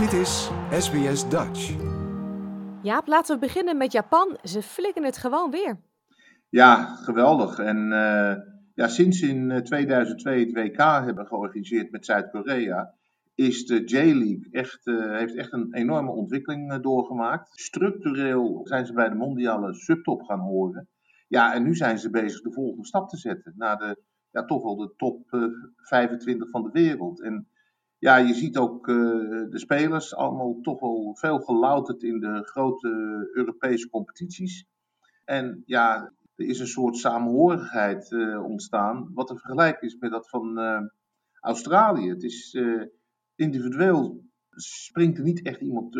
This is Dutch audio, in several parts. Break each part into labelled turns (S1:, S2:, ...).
S1: Dit is SBS Dutch.
S2: Jaap, laten we beginnen met Japan. Ze flikken het gewoon weer.
S3: Ja, geweldig. En uh, ja, sinds in 2002 het WK hebben georganiseerd met Zuid-Korea, is de J-League echt, uh, heeft echt een enorme ontwikkeling uh, doorgemaakt. Structureel zijn ze bij de mondiale subtop gaan horen. Ja, en nu zijn ze bezig de volgende stap te zetten naar de, ja, toch wel de top 25 van de wereld. En ja, je ziet ook uh, de spelers allemaal toch wel veel gelouterd in de grote Europese competities. En ja, er is een soort samenhorigheid uh, ontstaan, wat te vergelijken is met dat van uh, Australië. Het is individueel springt er niet echt iemand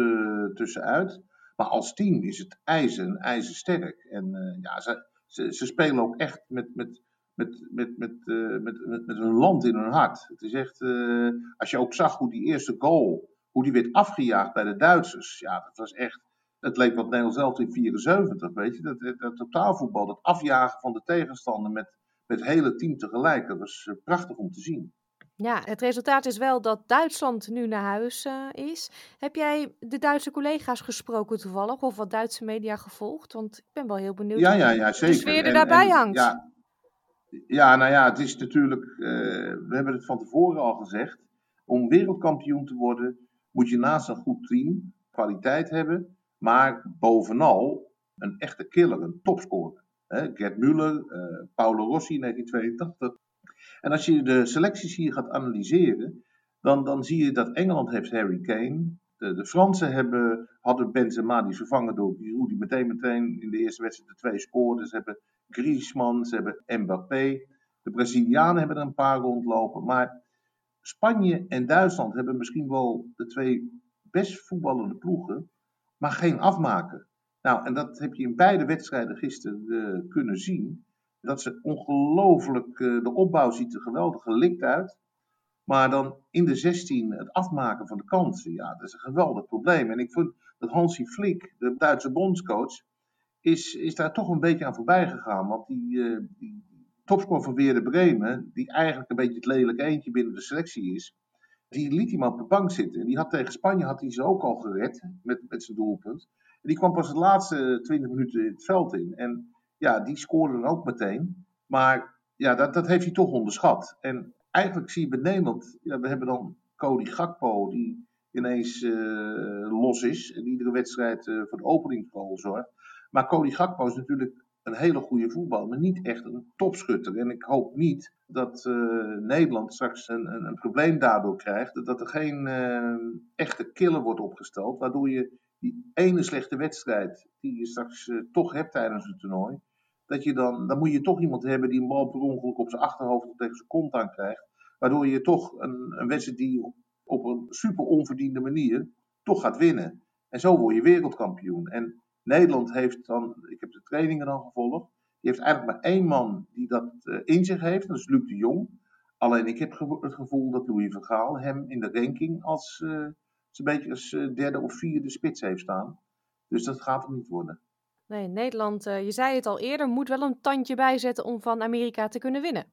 S3: tussenuit, maar als team is het ijzer ijzersterk. En ja, ze, ze, ze, spelen ook echt met, met met, met, met, uh, met, met, met een land in hun hart. Het is echt, uh, als je ook zag hoe die eerste goal, hoe die werd afgejaagd bij de Duitsers. Ja, dat was echt, het leek wat Nederland zelf in 74, weet je. Dat, dat, totaalvoetbal, dat afjagen van de tegenstander met, met het hele team tegelijk. Dat was uh, prachtig om te zien.
S2: Ja, het resultaat is wel dat Duitsland nu naar huis uh, is. Heb jij de Duitse collega's gesproken toevallig of wat Duitse media gevolgd? Want ik ben wel heel benieuwd
S3: ja, ja, ja, zeker.
S2: de sfeer er daarbij
S3: en,
S2: hangt.
S3: Ja, ja, nou ja, het is natuurlijk, uh, we hebben het van tevoren al gezegd. Om wereldkampioen te worden moet je naast een goed team kwaliteit hebben, maar bovenal een echte killer, een topscorer. Gerd Müller, uh, Paolo Rossi in 1982. En als je de selecties hier gaat analyseren, dan, dan zie je dat Engeland heeft Harry Kane. De, de Fransen hebben, hadden Benzema, die vervangen door Giroud, die meteen, meteen in de eerste wedstrijd de twee scoorde. Ze hebben Griezmann, ze hebben Mbappé. De Brazilianen hebben er een paar rondlopen. Maar Spanje en Duitsland hebben misschien wel de twee best voetballende ploegen, maar geen afmaker. Nou, en dat heb je in beide wedstrijden gisteren uh, kunnen zien. Dat ze ongelooflijk, uh, de opbouw ziet er geweldig gelikt uit. Maar dan in de 16 het afmaken van de kansen, ja, dat is een geweldig probleem. En ik vond dat Hansi Flick, de Duitse bondscoach, is, is daar toch een beetje aan voorbij gegaan. Want die, uh, die van Weerde Bremen, die eigenlijk een beetje het lelijke eentje binnen de selectie is, die liet maar op de bank zitten. En die had tegen Spanje had hij ze ook al gered met, met zijn doelpunt. En die kwam pas de laatste 20 minuten in het veld in. En ja, die scoorde dan ook meteen. Maar ja, dat, dat heeft hij toch onderschat. En eigenlijk zie je bij Nederland, ja, we hebben dan Cody Gakpo, die ineens uh, los is. En iedere wedstrijd uh, voor de openingsgoal zorgt. Maar Cody Gakpo is natuurlijk een hele goede voetbal, maar niet echt een topschutter. En ik hoop niet dat uh, Nederland straks een, een, een, probleem daardoor krijgt. Dat er geen uh, echte killer wordt opgesteld, waardoor je die ene slechte wedstrijd die je straks uh, toch hebt tijdens het toernooi, dat je dan, dan moet je toch iemand hebben die een bal per ongeluk op zijn achterhoofd of tegen zijn kont aan krijgt. Waardoor je toch een, een wedstrijd die op een super onverdiende manier toch gaat winnen. En zo word je wereldkampioen. En Nederland heeft dan, ik heb de trainingen dan gevolgd, die heeft eigenlijk maar één man die dat uh, in zich heeft, dat is Luc de Jong. Alleen ik heb het gevoel dat Louis van Gaal hem in de ranking als uh, zo'n beetje als uh, derde of vierde spits heeft staan. Dus dat gaat hem niet worden.
S2: Nee, Nederland, je zei het al eerder, moet wel een tandje bijzetten om van Amerika te kunnen winnen.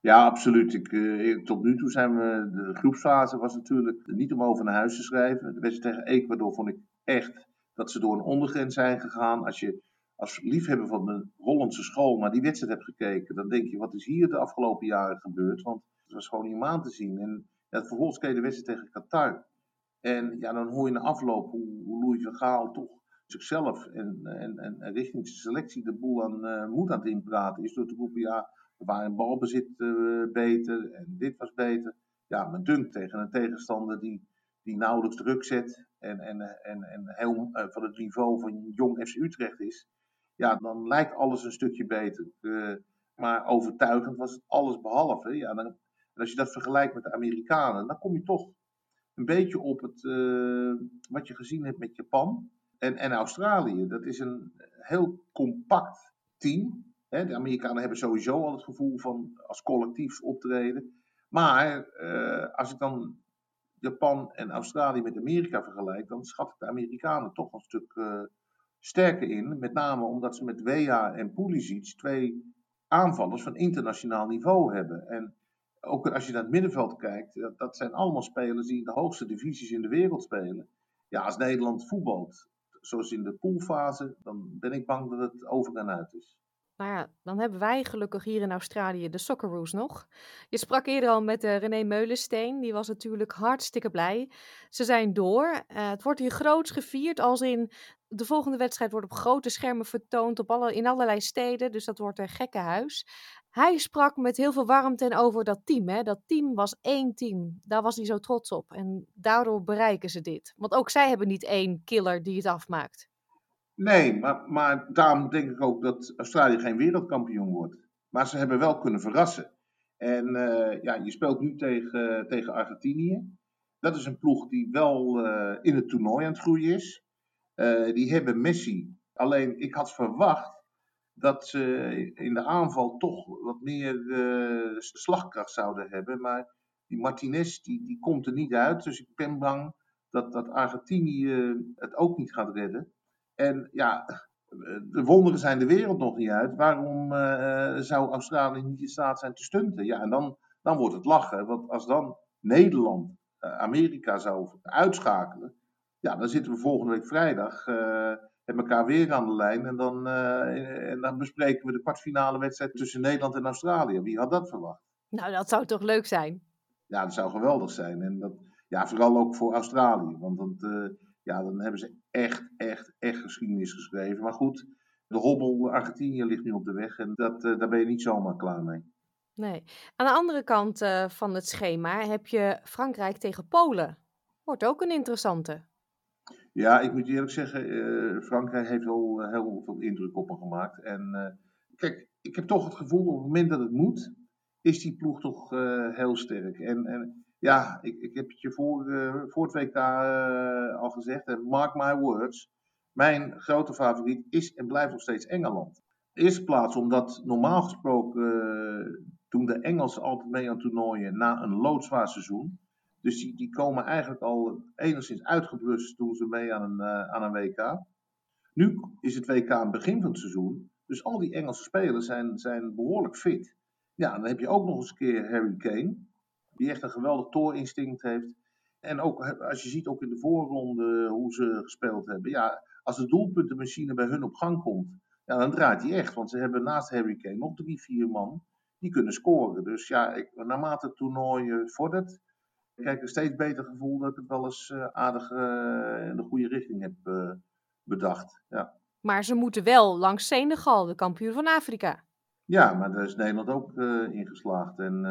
S3: Ja, absoluut. Ik, uh, tot nu toe zijn we. De groepsfase was natuurlijk niet om over naar huis te schrijven. De wedstrijd tegen Ecuador vond ik echt dat ze door een ondergrens zijn gegaan. Als je als liefhebber van de Hollandse school naar die wedstrijd hebt gekeken, dan denk je: wat is hier de afgelopen jaren gebeurd? Want het was gewoon niet aan te zien. En ja, vervolgens kreeg de wedstrijd tegen Qatar. En ja, dan hoor je na afloop hoe, hoe Louis van Gaal toch zichzelf en, en, en, richting zijn selectie de boel aan uh, moed aan het inpraten is door te roepen: ja, we waren balbezit uh, beter en dit was beter. Ja, mijn dunk tegen een tegenstander die, die nauwelijks druk zet en, en, en, en heel uh, van het niveau van jong FC Utrecht is. Ja, dan lijkt alles een stukje beter. Maar overtuigend was alles behalve. Ja, dan, en als je dat vergelijkt met de Amerikanen, dan kom je toch een beetje op het, wat je gezien hebt met Japan en, en Australië. Dat is een heel compact team de Amerikanen hebben sowieso al het gevoel van als collectief optreden. Maar uh, als ik dan Japan en Australië met Amerika vergelijk, dan schat ik de Amerikanen toch een stuk uh, sterker in. Met name omdat ze met Wea en Pulisic twee aanvallers van internationaal niveau hebben. En ook als je naar het middenveld kijkt, dat, dat zijn allemaal spelers die in de hoogste divisies in de wereld spelen. Ja, als Nederland voetbalt, zoals in de poolfase, dan ben ik bang dat het over en uit is.
S2: Nou ja, dan hebben wij gelukkig hier in Australië de Socceroos nog. Je sprak eerder al met uh, René Meulensteen. Die was natuurlijk hartstikke blij. Ze zijn door. Uh, het wordt hier groots gevierd. Als in de volgende wedstrijd wordt op grote schermen vertoond op alle, in allerlei steden. Dus dat wordt een gekke huis. Hij sprak met heel veel warmte over dat team. Hè? Dat team was één team. Daar was hij zo trots op. En daardoor bereiken ze dit. Want ook zij hebben niet één killer die het afmaakt.
S3: Nee, maar, maar daarom denk ik ook dat Australië geen wereldkampioen wordt. Maar ze hebben wel kunnen verrassen. En uh, ja, je speelt nu tegen, tegen Argentinië. Dat is een ploeg die wel uh, in het toernooi aan het groeien is. Uh, die hebben Messi. Alleen ik had verwacht dat ze in de aanval toch wat meer slagkracht zouden hebben. Maar die Martinez die, die komt er niet uit. Dus ik ben bang dat, dat Argentinië het ook niet gaat redden. En ja, de wonderen zijn de wereld nog niet uit. Waarom uh, zou Australië niet in staat zijn te stunten? Ja, en dan, dan wordt het lachen. Want als dan Nederland uh, Amerika zou uitschakelen, ja, dan zitten we volgende week vrijdag uh, met elkaar weer aan de lijn. En dan, en dan bespreken we de kwartfinale wedstrijd tussen Nederland en Australië. Wie had dat verwacht?
S2: Nou, dat zou toch leuk zijn?
S3: Ja, dat zou geweldig zijn. En dat, ja, vooral ook voor Australië. Want dat ja, dan hebben ze echt, echt, echt geschiedenis geschreven. Maar goed, de hobbel Argentinië ligt nu op de weg en dat, uh, daar ben je niet zomaar klaar mee.
S2: Nee. Aan de andere kant uh, van het schema heb je Frankrijk tegen Polen. Wordt ook een interessante.
S3: Ja, ik moet eerlijk zeggen, uh, Frankrijk heeft wel heel veel indruk op me gemaakt. En kijk, ik heb toch het gevoel, op het moment dat het moet, is die ploeg toch heel sterk. En, en ja, ik, ik heb het je voor, het WK uh, al gezegd. En mark my words. Mijn grote favoriet is en blijft nog steeds Engeland. De eerste plaats omdat normaal gesproken uh, doen de Engelsen altijd mee aan toernooien na een loodzwaar seizoen. Dus die, die komen eigenlijk al enigszins uitgeblust toen ze mee aan een, aan een WK. Nu is het WK aan het begin van het seizoen. Dus al die Engelse spelers zijn, zijn behoorlijk fit. Ja, dan heb je ook nog eens een keer Harry Kane die echt een geweldig toorinstinct heeft. En ook als je ziet ook in de voorronde hoe ze gespeeld hebben. Ja, als de doelpuntenmachine bij hun op gang komt, ja, dan draait hij echt. Want ze hebben naast Harry Kane nog drie, vier man die kunnen scoren. Dus ja, ik, naarmate het toernooi uh, vordert, krijg ik een steeds beter gevoel dat ik het wel eens uh, aardig uh, in de goede richting heb bedacht. Ja.
S2: Maar ze moeten wel langs Senegal, de kampioen van Afrika.
S3: Ja, maar daar is Nederland ook in geslaagd. En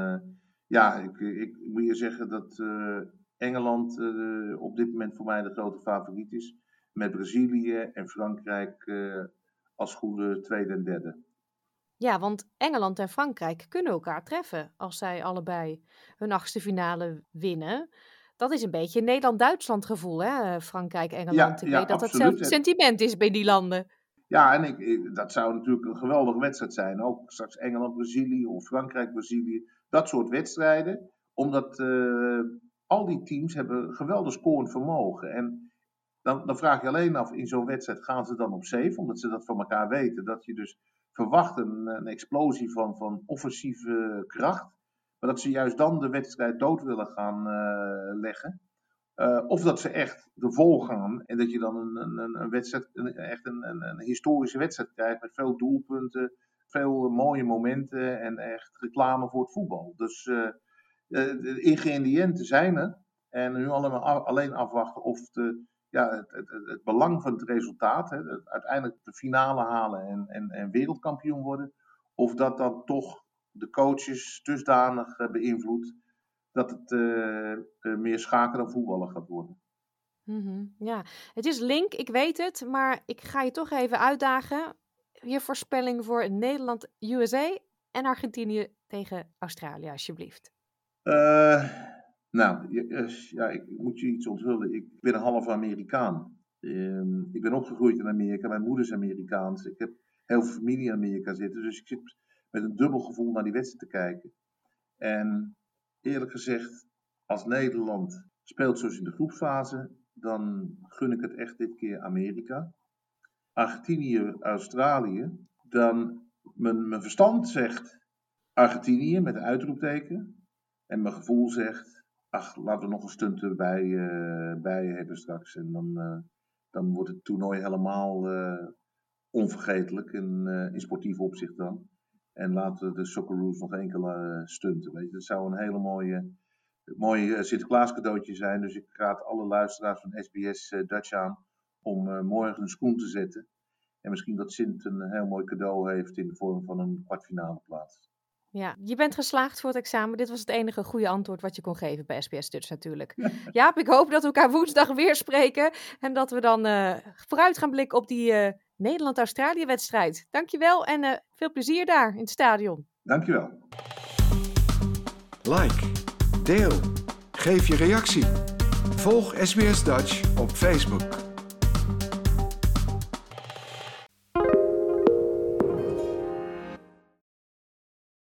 S3: ja, ik, ik, moet je zeggen dat uh, Engeland uh, op dit moment voor mij de grote favoriet is. Met Brazilië en Frankrijk uh, als goede tweede en derde.
S2: Ja, want Engeland en Frankrijk kunnen elkaar treffen als zij allebei hun achtste finale winnen. Dat is een beetje een Nederland-Duitsland gevoel, hè? Frankrijk-Engeland.
S3: Ja,
S2: ik
S3: ja,
S2: weet dat
S3: absoluut.
S2: hetzelfde sentiment is bij die landen.
S3: Ja, en ik, dat zou natuurlijk een geweldige wedstrijd zijn. Ook straks Engeland-Brazilië of Frankrijk-Brazilië. Dat soort wedstrijden. Omdat uh, al die teams hebben geweldig scorend vermogen. En dan, dan vraag je alleen af, in zo'n wedstrijd gaan ze dan op safe? Omdat ze dat van elkaar weten. Dat je dus verwacht een, explosie van, van offensieve kracht. Maar dat ze juist dan de wedstrijd dood willen gaan uh, leggen. Uh, of dat ze echt de vol gaan en dat je dan een, een, een wedstrijd, een, echt een, historische wedstrijd krijgt met veel doelpunten, veel mooie momenten en echt reclame voor het voetbal. Dus uh, de ingrediënten zijn er. En nu alleen afwachten of de, ja, het, het, het, belang van het resultaat, hè, uiteindelijk de finale halen en, en, en wereldkampioen worden, of dat dan toch de coaches dusdanig uh, beïnvloedt dat het meer schaken dan voetballen gaat worden.
S2: -hmm. Ja, het is link, ik weet het, maar ik ga je toch even uitdagen. Je voorspelling voor Nederland, USA en Argentinië tegen Australië, alsjeblieft.
S3: Uh, nou, ja, ik moet je iets onthullen. Ik ben een half Amerikaan. Uh, ik ben opgegroeid in Amerika. Mijn moeder is Amerikaans. Ik heb heel veel familie in Amerika zitten. Dus ik zit met een dubbel gevoel naar die wedstrijd te kijken. En eerlijk gezegd, als Nederland speelt zoals in de groepsfase, dan gun ik het echt dit keer Amerika. Argentinië, Australië, dan mijn, mijn verstand zegt Argentinië met een uitroepteken. En mijn gevoel zegt, ach, laten we nog een stunt erbij bij hebben straks. En dan, dan wordt het toernooi helemaal onvergetelijk in, in sportief opzicht dan. En laten we de Socceroos nog enkele stunten. Weet je. Dat zou een hele mooie, mooie Sinterklaas cadeautje zijn. Dus ik raad alle luisteraars van SBS Dutch aan om morgen een schoen te zetten. En misschien dat Sint een heel mooi cadeau heeft in de vorm van een kwartfinale plaats.
S2: Ja, je bent geslaagd voor het examen. Dit was het enige goede antwoord wat je kon geven bij SBS Dutch natuurlijk. Jaap, ik hoop dat we elkaar woensdag weer spreken. En dat we dan uh, vooruit gaan blikken op die uh, Nederland-Australië wedstrijd. Dankjewel en uh, veel plezier daar in het stadion.
S3: Dankjewel.
S1: Like, deel, geef je reactie. Volg SBS Dutch op Facebook.